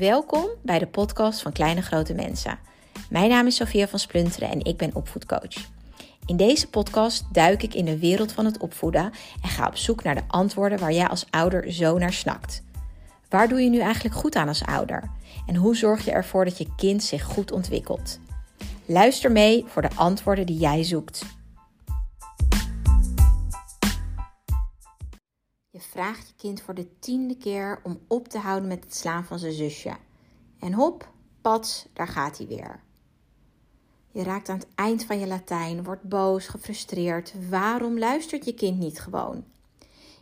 Welkom bij de podcast van Kleine Grote Mensen. Mijn naam is Sofia van Splunteren en ik ben opvoedcoach. In deze podcast duik ik in de wereld van het opvoeden en ga op zoek naar de antwoorden waar jij als ouder zo naar snakt. Waar doe je nu eigenlijk goed aan als ouder? En hoe zorg je ervoor dat je kind zich goed ontwikkelt? Luister mee voor de antwoorden die jij zoekt. Vraagt je kind voor de tiende keer om op te houden met het slaan van zijn zusje. En hop, pats, daar gaat hij weer. Je raakt aan het eind van je Latijn, wordt boos, gefrustreerd. Waarom luistert je kind niet gewoon?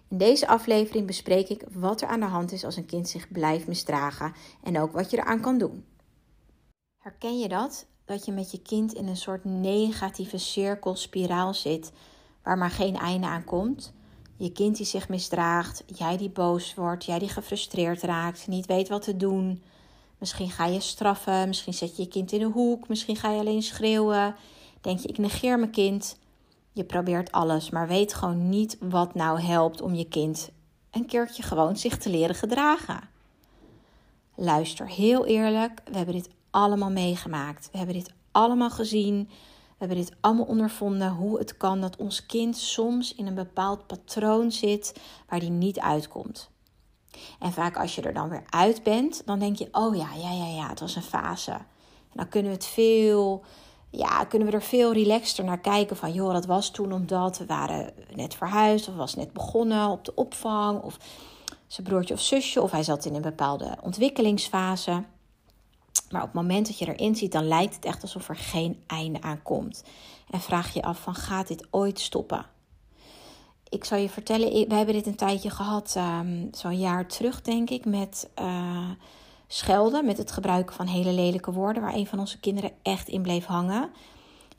In deze aflevering bespreek ik wat er aan de hand is als een kind zich blijft misdragen en ook wat je eraan kan doen. Herken je dat? Dat je met je kind in een soort negatieve cirkelspiraal zit waar maar geen einde aan komt? Je kind die zich misdraagt, jij die boos wordt, jij die gefrustreerd raakt, niet weet wat te doen. Misschien ga je straffen, misschien zet je je kind in een hoek, misschien ga je alleen schreeuwen. Denk je, ik negeer mijn kind. Je probeert alles, maar weet gewoon niet wat nou helpt om je kind een keertje gewoon zich te leren gedragen. Luister heel eerlijk, we hebben dit allemaal meegemaakt. We hebben dit allemaal gezien. We hebben dit allemaal ondervonden hoe het kan dat ons kind soms in een bepaald patroon zit waar die niet uitkomt. En vaak als je er dan weer uit bent, dan denk je: oh ja, ja, ja, ja, het was een fase. En dan kunnen we het veel, ja, kunnen we er veel relaxter naar kijken van: joh, dat was toen omdat we waren net verhuisd of was net begonnen op de opvang of zijn broertje of zusje of hij zat in een bepaalde ontwikkelingsfase. Maar op het moment dat je erin ziet, dan lijkt het echt alsof er geen einde aan komt. En vraag je af van gaat dit ooit stoppen? Ik zal je vertellen, we hebben dit een tijdje gehad, um, zo'n jaar terug denk ik, met uh, schelden, met het gebruiken van hele lelijke woorden, waar een van onze kinderen echt in bleef hangen.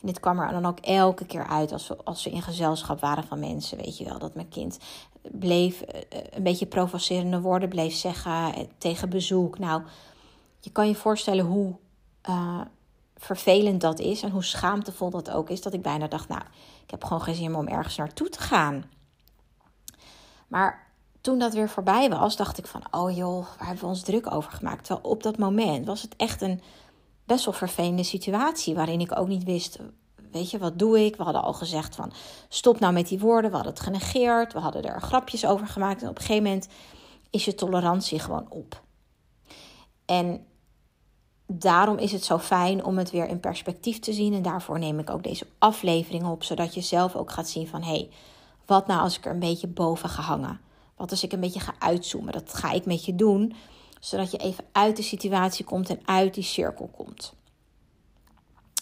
En dit kwam er dan ook elke keer uit als we, als in gezelschap waren van mensen, weet je wel, dat mijn kind bleef uh, een beetje provocerende woorden bleef zeggen uh, tegen bezoek. Nou, je kan je voorstellen hoe uh, vervelend dat is en hoe schaamtevol dat ook is. Dat ik bijna dacht, nou, ik heb gewoon geen zin om ergens naartoe te gaan. Maar toen dat weer voorbij was, dacht ik van, oh joh, waar hebben we ons druk over gemaakt? Terwijl op dat moment was het echt een best wel vervelende situatie waarin ik ook niet wist, weet je, wat doe ik? We hadden al gezegd van, stop nou met die woorden. We hadden het genegeerd, we hadden er grapjes over gemaakt. En op een gegeven moment is je tolerantie gewoon op. En daarom is het zo fijn om het weer in perspectief te zien. En daarvoor neem ik ook deze aflevering op, zodat je zelf ook gaat zien van hé, hey, wat nou als ik er een beetje boven ga hangen? Wat als ik een beetje ga uitzoomen? Dat ga ik met je doen, zodat je even uit de situatie komt en uit die cirkel komt.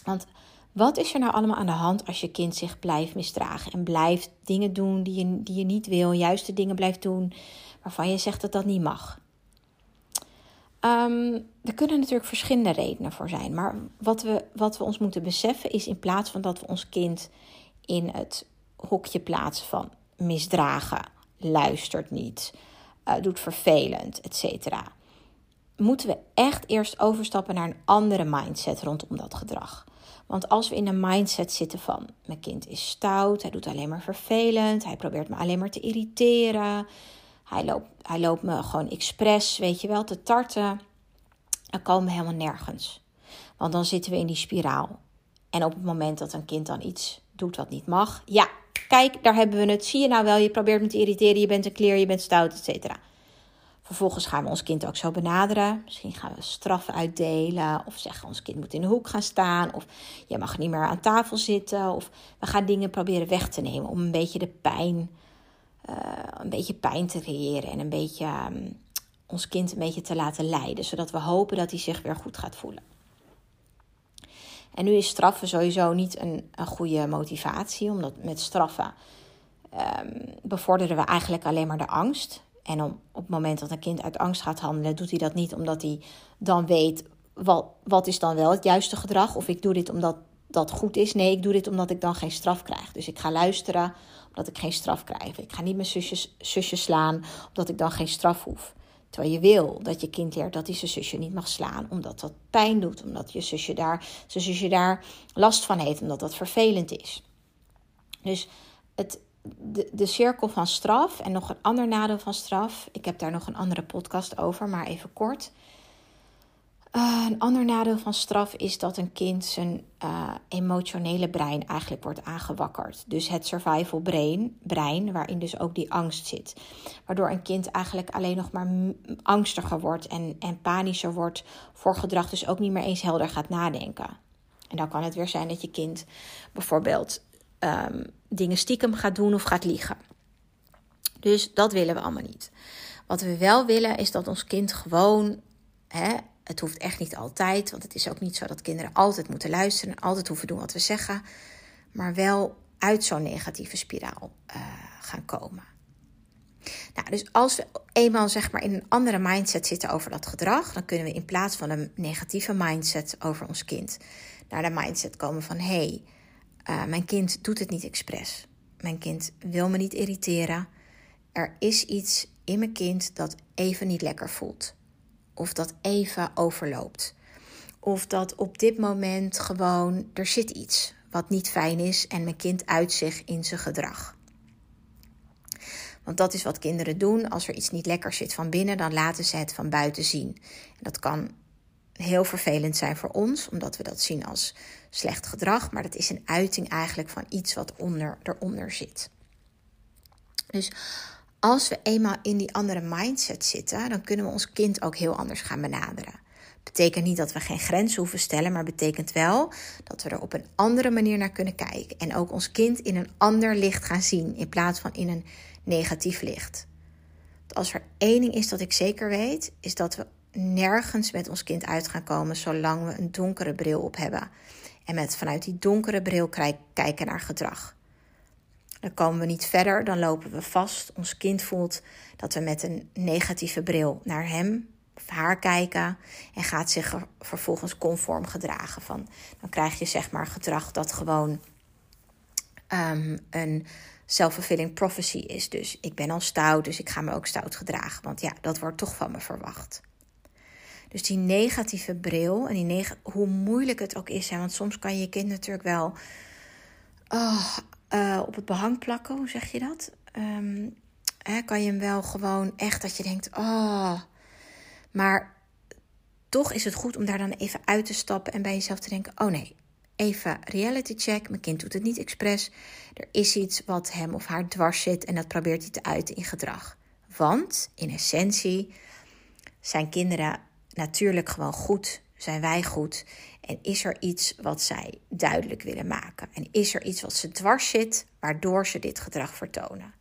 Want wat is er nou allemaal aan de hand als je kind zich blijft misdragen en blijft dingen doen die je, die je niet wil, juist de dingen blijft doen waarvan je zegt dat dat niet mag? Um, er kunnen natuurlijk verschillende redenen voor zijn. Maar wat we, wat we ons moeten beseffen is in plaats van dat we ons kind in het hokje plaatsen van misdragen, luistert niet, uh, doet vervelend, etc. Moeten we echt eerst overstappen naar een andere mindset rondom dat gedrag. Want als we in een mindset zitten van mijn kind is stout, hij doet alleen maar vervelend, hij probeert me alleen maar te irriteren, hij loopt, hij loopt me gewoon expres, weet je wel, te tarten. Dan komen we helemaal nergens. Want dan zitten we in die spiraal. En op het moment dat een kind dan iets doet wat niet mag. Ja, kijk, daar hebben we het. Zie je nou wel, je probeert me te irriteren. Je bent een kleer, je bent stout, et cetera. Vervolgens gaan we ons kind ook zo benaderen. Misschien gaan we straffen uitdelen. Of zeggen ons kind moet in de hoek gaan staan. Of je mag niet meer aan tafel zitten. Of we gaan dingen proberen weg te nemen om een beetje de pijn uh, een beetje pijn te creëren en een beetje um, ons kind een beetje te laten leiden, zodat we hopen dat hij zich weer goed gaat voelen. En nu is straffen sowieso niet een, een goede motivatie, omdat met straffen um, bevorderen we eigenlijk alleen maar de angst. En om, op het moment dat een kind uit angst gaat handelen, doet hij dat niet omdat hij dan weet wat, wat is dan wel het juiste gedrag. Of ik doe dit omdat dat goed is. Nee, ik doe dit omdat ik dan geen straf krijg. Dus ik ga luisteren omdat ik geen straf krijg. Ik ga niet mijn zusjes, zusjes slaan omdat ik dan geen straf hoef. Terwijl je wil dat je kind leert dat hij zijn zusje niet mag slaan, omdat dat pijn doet, omdat je zusje daar, zijn zusje daar last van heeft, omdat dat vervelend is. Dus het, de, de cirkel van straf en nog een ander nadeel van straf. Ik heb daar nog een andere podcast over, maar even kort. Uh, een ander nadeel van straf is dat een kind zijn uh, emotionele brein eigenlijk wordt aangewakkerd. Dus het survival brain, brein, waarin dus ook die angst zit. Waardoor een kind eigenlijk alleen nog maar angstiger wordt en, en panischer wordt voor gedrag, dus ook niet meer eens helder gaat nadenken. En dan kan het weer zijn dat je kind bijvoorbeeld um, dingen stiekem gaat doen of gaat liegen. Dus dat willen we allemaal niet. Wat we wel willen is dat ons kind gewoon hè, het hoeft echt niet altijd, want het is ook niet zo dat kinderen altijd moeten luisteren en altijd hoeven doen wat we zeggen, maar wel uit zo'n negatieve spiraal uh, gaan komen. Nou, dus als we eenmaal zeg maar in een andere mindset zitten over dat gedrag, dan kunnen we in plaats van een negatieve mindset over ons kind naar de mindset komen van hé, hey, uh, mijn kind doet het niet expres. Mijn kind wil me niet irriteren. Er is iets in mijn kind dat even niet lekker voelt of dat even overloopt. Of dat op dit moment gewoon er zit iets wat niet fijn is en mijn kind uit zich in zijn gedrag. Want dat is wat kinderen doen. Als er iets niet lekker zit van binnen, dan laten ze het van buiten zien. En dat kan heel vervelend zijn voor ons, omdat we dat zien als slecht gedrag. Maar dat is een uiting eigenlijk van iets wat onder, eronder zit. Dus als we eenmaal in die andere mindset zitten, dan kunnen we ons kind ook heel anders gaan benaderen. Betekent niet dat we geen grenzen hoeven stellen, maar betekent wel dat we er op een andere manier naar kunnen kijken. En ook ons kind in een ander licht gaan zien, in plaats van in een negatief licht. als er één ding is dat ik zeker weet, is dat we nergens met ons kind uit gaan komen zolang we een donkere bril op hebben. En met vanuit die donkere bril kijken naar gedrag. Dan komen we niet verder, dan lopen we vast. Ons kind voelt dat we met een negatieve bril naar hem of haar kijken en gaat zich vervolgens conform gedragen. Van, dan krijg je zeg maar gedrag dat gewoon um, een self-fulfilling prophecy is. Dus ik ben al stout, dus ik ga me ook stout gedragen. Want ja, dat wordt toch van me verwacht. Dus die negatieve bril en die neg hoe moeilijk het ook is. Hè, want soms kan je je kind natuurlijk wel oh, uh, op het behang plakken, hoe zeg je dat? Um, hè, kan je hem wel gewoon echt dat je denkt, oh. Maar toch is het goed om daar dan even uit te stappen en bij jezelf te denken: oh nee, even reality check. Mijn kind doet het niet expres. Er is iets wat hem of haar dwars zit en dat probeert hij te uiten in gedrag. Want in essentie zijn kinderen natuurlijk gewoon goed, zijn wij goed en is er iets wat zij duidelijk willen maken? En is er iets wat ze dwars zit, waardoor ze dit gedrag vertonen?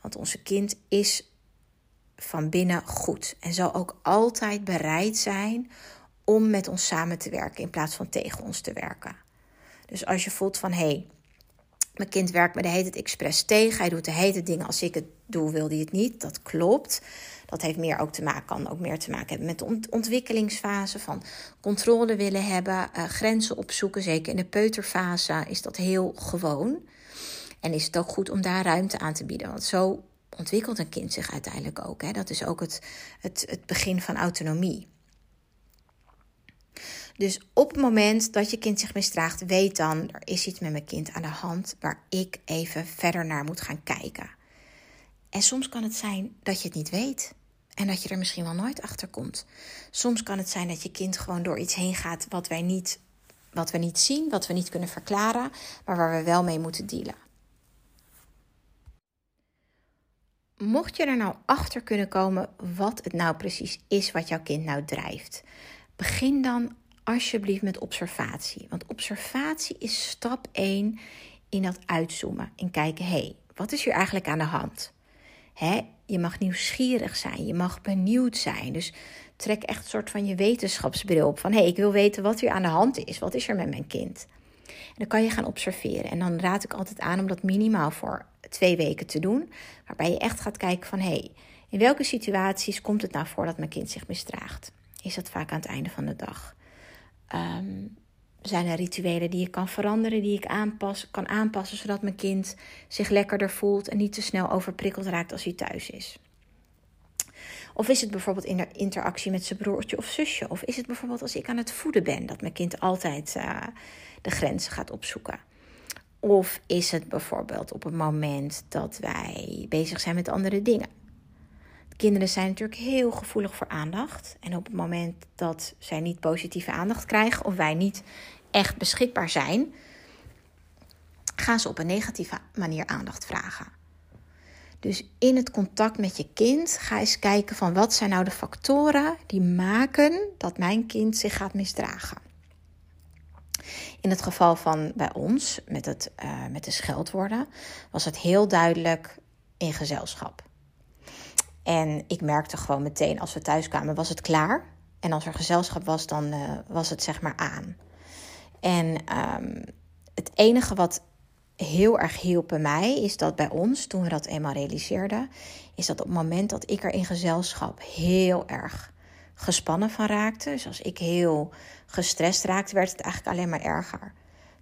Want onze kind is van binnen goed en zal ook altijd bereid zijn om met ons samen te werken in plaats van tegen ons te werken. Dus als je voelt van hé, hey, mijn kind werkt me de hele tijd expres tegen, hij doet de hele dingen als ik het doe, wil hij het niet. Dat klopt. Dat heeft meer ook te maken, kan ook meer te maken hebben met de ontwikkelingsfase van controle willen hebben, uh, grenzen opzoeken. Zeker in de peuterfase is dat heel gewoon. En is het ook goed om daar ruimte aan te bieden. Want zo ontwikkelt een kind zich uiteindelijk ook. Hè? Dat is ook het, het, het begin van autonomie. Dus op het moment dat je kind zich misdraagt, weet dan, er is iets met mijn kind aan de hand waar ik even verder naar moet gaan kijken. En soms kan het zijn dat je het niet weet. En dat je er misschien wel nooit achter komt. Soms kan het zijn dat je kind gewoon door iets heen gaat wat wij niet, wat we niet zien, wat we niet kunnen verklaren, maar waar we wel mee moeten dealen. Mocht je er nou achter kunnen komen wat het nou precies is wat jouw kind nou drijft, begin dan alsjeblieft met observatie. Want observatie is stap 1 in dat uitzoomen. En kijken, hé, hey, wat is hier eigenlijk aan de hand? Hè, je mag nieuwsgierig zijn, je mag benieuwd zijn. Dus trek echt een soort van je wetenschapsbril op. Van hé, hey, ik wil weten wat hier aan de hand is. Wat is er met mijn kind? En dan kan je gaan observeren. En dan raad ik altijd aan om dat minimaal voor twee weken te doen. Waarbij je echt gaat kijken van hé, hey, in welke situaties komt het nou voor dat mijn kind zich misdraagt? Is dat vaak aan het einde van de dag? Um, zijn er rituelen die ik kan veranderen, die ik aanpas, kan aanpassen, zodat mijn kind zich lekkerder voelt en niet te snel overprikkeld raakt als hij thuis is? Of is het bijvoorbeeld in de interactie met zijn broertje of zusje? Of is het bijvoorbeeld als ik aan het voeden ben, dat mijn kind altijd uh, de grenzen gaat opzoeken? Of is het bijvoorbeeld op het moment dat wij bezig zijn met andere dingen? Kinderen zijn natuurlijk heel gevoelig voor aandacht. En op het moment dat zij niet positieve aandacht krijgen of wij niet echt beschikbaar zijn, gaan ze op een negatieve manier aandacht vragen. Dus in het contact met je kind ga eens kijken van wat zijn nou de factoren die maken dat mijn kind zich gaat misdragen. In het geval van bij ons, met, het, uh, met de scheldwoorden, was het heel duidelijk in gezelschap. En ik merkte gewoon meteen als we thuis kwamen, was het klaar. En als er gezelschap was, dan uh, was het zeg maar aan. En um, het enige wat heel erg hielp bij mij, is dat bij ons, toen we dat eenmaal realiseerden, is dat op het moment dat ik er in gezelschap heel erg gespannen van raakte, dus als ik heel gestrest raakte, werd het eigenlijk alleen maar erger.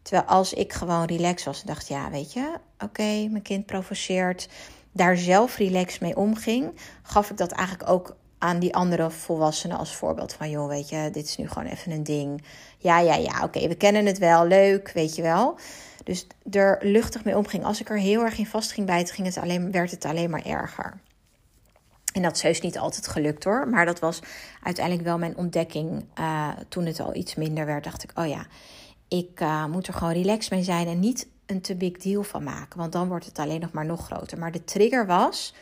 Terwijl als ik gewoon relaxed was en dacht, ja, weet je, oké, mijn kind provoceert, daar zelf relaxed mee omging, gaf ik dat eigenlijk ook aan die andere volwassenen als voorbeeld van, joh, weet je, dit is nu gewoon even een ding. Ja, ja, ja, oké, we kennen het wel, leuk, weet je wel. Dus er luchtig mee omging. Als ik er heel erg in vast ging bijten, ging het alleen, werd het alleen maar erger. En dat is heus niet altijd gelukt hoor. Maar dat was uiteindelijk wel mijn ontdekking. Uh, toen het al iets minder werd, dacht ik: oh ja, ik uh, moet er gewoon relaxed mee zijn en niet een te big deal van maken. Want dan wordt het alleen nog maar nog groter. Maar de trigger was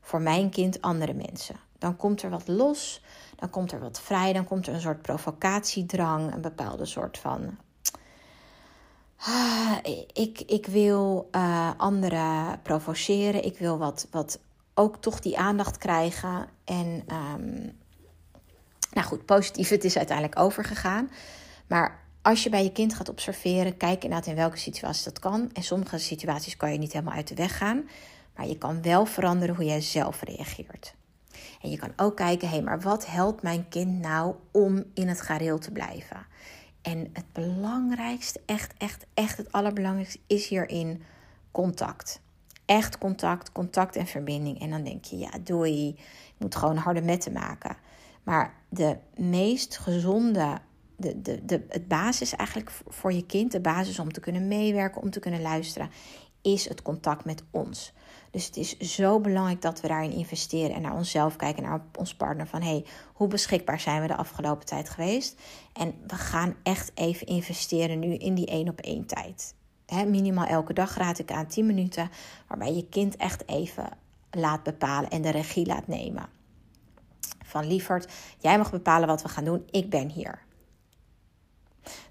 voor mijn kind andere mensen. Dan komt er wat los, dan komt er wat vrij, dan komt er een soort provocatiedrang, een bepaalde soort van ah, ik, ik wil uh, anderen provoceren. Ik wil wat, wat ook toch die aandacht krijgen. En um, nou goed, positief, het is uiteindelijk overgegaan. Maar als je bij je kind gaat observeren, kijk inderdaad in welke situatie dat kan. En sommige situaties kan je niet helemaal uit de weg gaan. Maar je kan wel veranderen hoe jij zelf reageert. En je kan ook kijken, hé, hey, maar wat helpt mijn kind nou om in het gareel te blijven? En het belangrijkste, echt, echt, echt het allerbelangrijkste is hierin contact. Echt contact, contact en verbinding. En dan denk je, ja, doei, ik moet gewoon harde metten maken. Maar de meest gezonde, de, de, het basis eigenlijk voor je kind, de basis om te kunnen meewerken, om te kunnen luisteren, is het contact met ons. Dus het is zo belangrijk dat we daarin investeren en naar onszelf kijken, naar ons partner. Van hey, hoe beschikbaar zijn we de afgelopen tijd geweest? En we gaan echt even investeren nu in die één op één tijd. Minimaal elke dag raad ik aan 10 minuten, waarbij je kind echt even laat bepalen en de regie laat nemen. Van lieverd, jij mag bepalen wat we gaan doen, ik ben hier.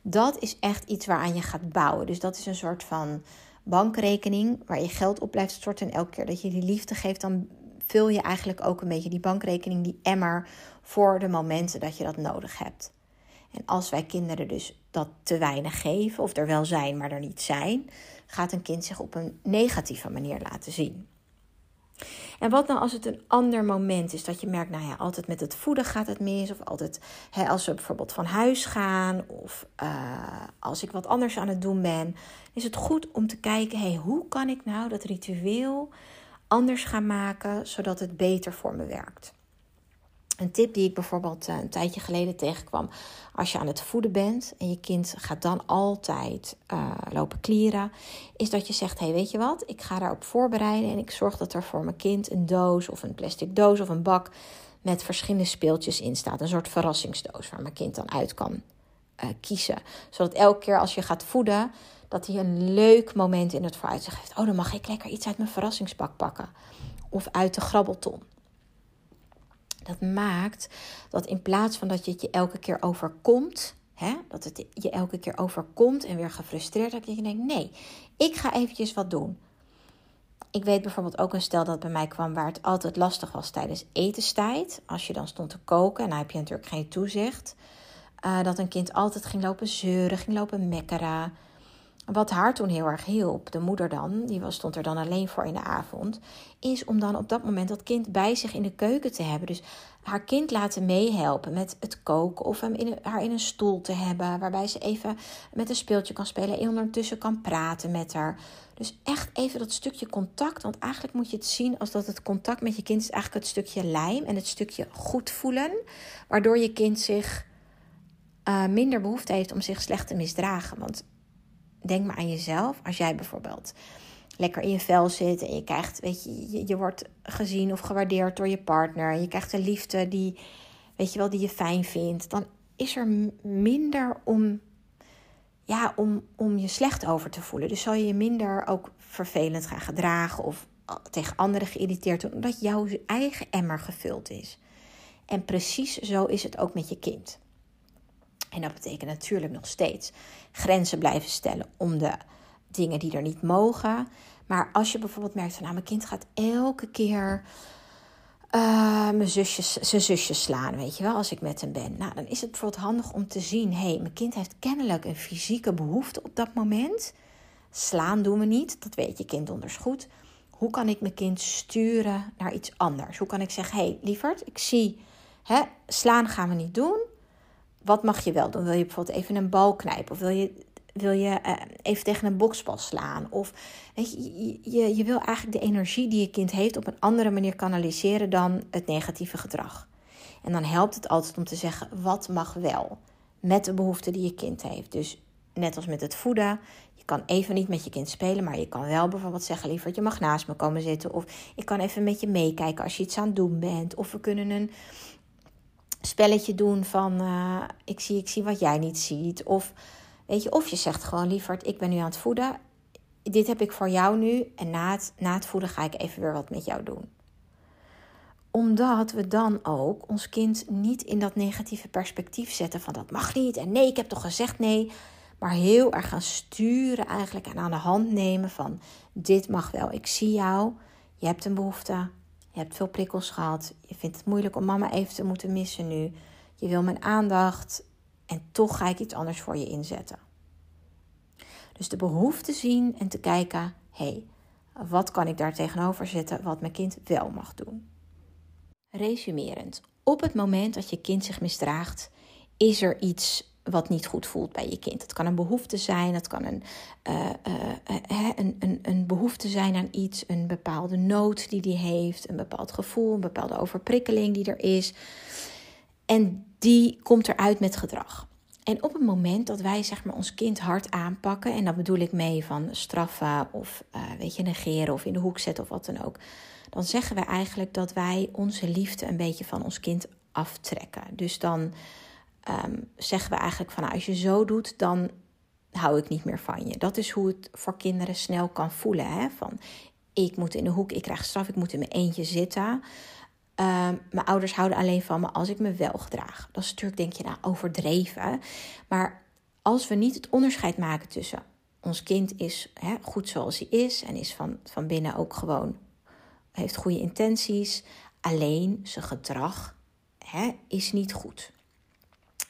Dat is echt iets waaraan je gaat bouwen. Dus dat is een soort van bankrekening waar je geld op blijft storten. En elke keer dat je die liefde geeft, dan vul je eigenlijk ook een beetje die bankrekening, die emmer, voor de momenten dat je dat nodig hebt. En als wij kinderen dus dat te weinig geven, of er wel zijn, maar er niet zijn, gaat een kind zich op een negatieve manier laten zien. En wat nou als het een ander moment is dat je merkt, nou ja, altijd met het voeden gaat het mis, of altijd hè, als we bijvoorbeeld van huis gaan, of uh, als ik wat anders aan het doen ben, is het goed om te kijken, hey, hoe kan ik nou dat ritueel anders gaan maken, zodat het beter voor me werkt. Een tip die ik bijvoorbeeld eh, een tijdje geleden tegenkwam. Als je aan het voeden bent en je kind gaat dan altijd uh, lopen klieren. Is dat je zegt, hey, weet je wat? Ik ga daarop voorbereiden. En ik zorg dat er voor mijn kind een doos of een plastic doos of een bak met verschillende speeltjes in staat. Een soort verrassingsdoos waar mijn kind dan uit kan uh, kiezen. Zodat elke keer als je gaat voeden, dat hij een leuk moment in het vooruitzicht heeft. Oh, dan mag ik lekker iets uit mijn verrassingsbak pakken. Of uit de grabbelton. Dat maakt dat in plaats van dat je het je elke keer overkomt, hè, dat het je elke keer overkomt en weer gefrustreerd dat je denkt: nee, ik ga eventjes wat doen. Ik weet bijvoorbeeld ook een stel dat bij mij kwam waar het altijd lastig was tijdens etenstijd. Als je dan stond te koken en dan heb je natuurlijk geen toezicht. Uh, dat een kind altijd ging lopen zeuren, ging lopen mekkeren. Wat haar toen heel erg hielp, de moeder dan, die was, stond er dan alleen voor in de avond, is om dan op dat moment dat kind bij zich in de keuken te hebben. Dus haar kind laten meehelpen met het koken of hem haar in een stoel te hebben, waarbij ze even met een speeltje kan spelen en ondertussen kan praten met haar. Dus echt even dat stukje contact, want eigenlijk moet je het zien als dat het contact met je kind is eigenlijk het stukje lijm en het stukje goed voelen, waardoor je kind zich uh, minder behoefte heeft om zich slecht te misdragen. Want denk maar aan jezelf. Als jij bijvoorbeeld lekker in je vel zit en je krijgt, weet je, je, wordt gezien of gewaardeerd door je partner. Je krijgt een liefde die, weet je wel, die je fijn vindt. Dan is er minder om, ja, om, om je slecht over te voelen. Dus zal je je minder ook vervelend gaan gedragen of tegen anderen geïrriteerd doen, omdat jouw eigen emmer gevuld is. En precies zo is het ook met je kind. En dat betekent natuurlijk nog steeds grenzen blijven stellen om de dingen die er niet mogen. Maar als je bijvoorbeeld merkt van nou, mijn kind gaat elke keer uh, mijn zusjes, zijn zusjes slaan, weet je wel, als ik met hem ben. Nou, dan is het bijvoorbeeld handig om te zien, hé, hey, mijn kind heeft kennelijk een fysieke behoefte op dat moment. Slaan doen we niet, dat weet je kind onders goed. Hoe kan ik mijn kind sturen naar iets anders? Hoe kan ik zeggen, hé, hey, lieverd, ik zie, hè, slaan gaan we niet doen. Wat mag je wel doen? Wil je bijvoorbeeld even een bal knijpen? Of wil je wil je uh, even tegen een boksbal slaan. Of weet je, je, je wil eigenlijk de energie die je kind heeft op een andere manier kanaliseren dan het negatieve gedrag. En dan helpt het altijd om te zeggen wat mag wel met de behoeften die je kind heeft. Dus net als met het voeden. Je kan even niet met je kind spelen, maar je kan wel bijvoorbeeld zeggen: liever, je mag naast me komen zitten. Of ik kan even met je meekijken als je iets aan het doen bent. Of we kunnen een spelletje doen van: uh, ik, zie, ik zie wat jij niet ziet. Of Weet je, of je zegt gewoon lieverd, ik ben nu aan het voeden. Dit heb ik voor jou nu. En na het, na het voeden ga ik even weer wat met jou doen. Omdat we dan ook ons kind niet in dat negatieve perspectief zetten van dat mag niet. En nee, ik heb toch gezegd nee. Maar heel erg gaan sturen eigenlijk en aan de hand nemen van dit mag wel. Ik zie jou. Je hebt een behoefte. Je hebt veel prikkels gehad. Je vindt het moeilijk om mama even te moeten missen nu. Je wil mijn aandacht. En toch ga ik iets anders voor je inzetten. Dus de behoefte zien en te kijken: hé, hey, wat kan ik daar tegenover zetten wat mijn kind wel mag doen? Resumerend, op het moment dat je kind zich misdraagt, is er iets wat niet goed voelt bij je kind. Het kan een behoefte zijn, het kan een, uh, uh, een, een, een behoefte zijn aan iets, een bepaalde nood die die heeft, een bepaald gevoel, een bepaalde overprikkeling die er is. En die komt eruit met gedrag. En op het moment dat wij zeg maar, ons kind hard aanpakken, en dat bedoel ik mee van straffen of weet je, negeren of in de hoek zetten of wat dan ook, dan zeggen we eigenlijk dat wij onze liefde een beetje van ons kind aftrekken. Dus dan um, zeggen we eigenlijk van nou, als je zo doet, dan hou ik niet meer van je. Dat is hoe het voor kinderen snel kan voelen. Hè? Van ik moet in de hoek, ik krijg straf, ik moet in mijn eentje zitten. Ehm, mijn ouders houden alleen van me als ik me wel gedraag. Dat is natuurlijk, denk je, nou, overdreven. Maar als we niet het onderscheid maken tussen ons kind is hè, goed zoals hij is en is van, van binnen ook gewoon, heeft goede intenties, alleen zijn gedrag hè, is niet goed.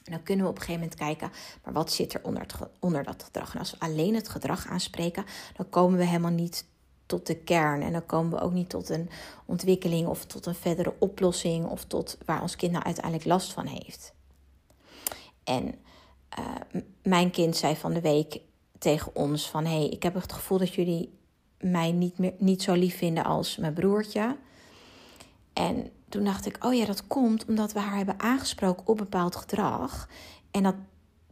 En dan kunnen we op een gegeven moment kijken, maar wat zit er onder, onder dat gedrag? En als we alleen het gedrag aanspreken, dan komen we helemaal niet tot de kern. En dan komen we ook niet tot een ontwikkeling of tot een verdere oplossing of tot waar ons kind nou uiteindelijk last van heeft. En uh, mijn kind zei van de week tegen ons van hé, hey, ik heb het gevoel dat jullie mij niet, meer, niet zo lief vinden als mijn broertje. En toen dacht ik, oh ja, dat komt omdat we haar hebben aangesproken op bepaald gedrag. En dat op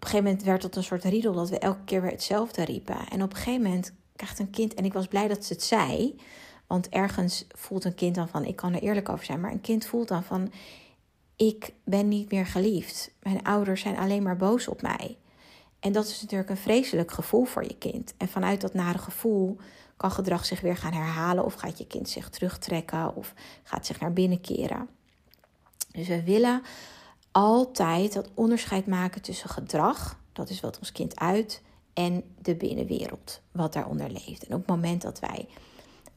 een gegeven moment werd het een soort riedel dat we elke keer weer hetzelfde riepen. En op een gegeven moment krijgt een kind, en ik was blij dat ze het zei, want ergens voelt een kind dan van, ik kan er eerlijk over zijn, maar een kind voelt dan van, ik ben niet meer geliefd. Mijn ouders zijn alleen maar boos op mij. En dat is natuurlijk een vreselijk gevoel voor je kind. En vanuit dat nare gevoel kan gedrag zich weer gaan herhalen, of gaat je kind zich terugtrekken, of gaat zich naar binnen keren. Dus we willen altijd dat onderscheid maken tussen gedrag, dat is wat ons kind uit, en de binnenwereld, wat daaronder leeft. En op het moment dat wij,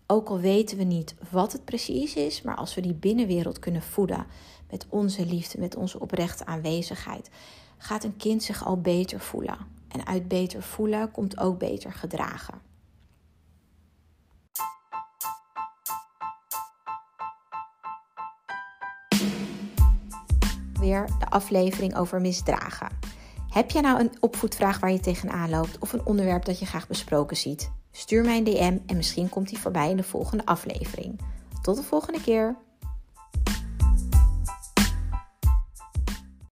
ook al weten we niet wat het precies is, maar als we die binnenwereld kunnen voeden met onze liefde, met onze oprechte aanwezigheid, gaat een kind zich al beter voelen. En uit beter voelen komt ook beter gedragen. Weer de aflevering over misdragen. Heb je nou een opvoedvraag waar je tegenaan loopt of een onderwerp dat je graag besproken ziet? Stuur mij een DM en misschien komt die voorbij in de volgende aflevering. Tot de volgende keer.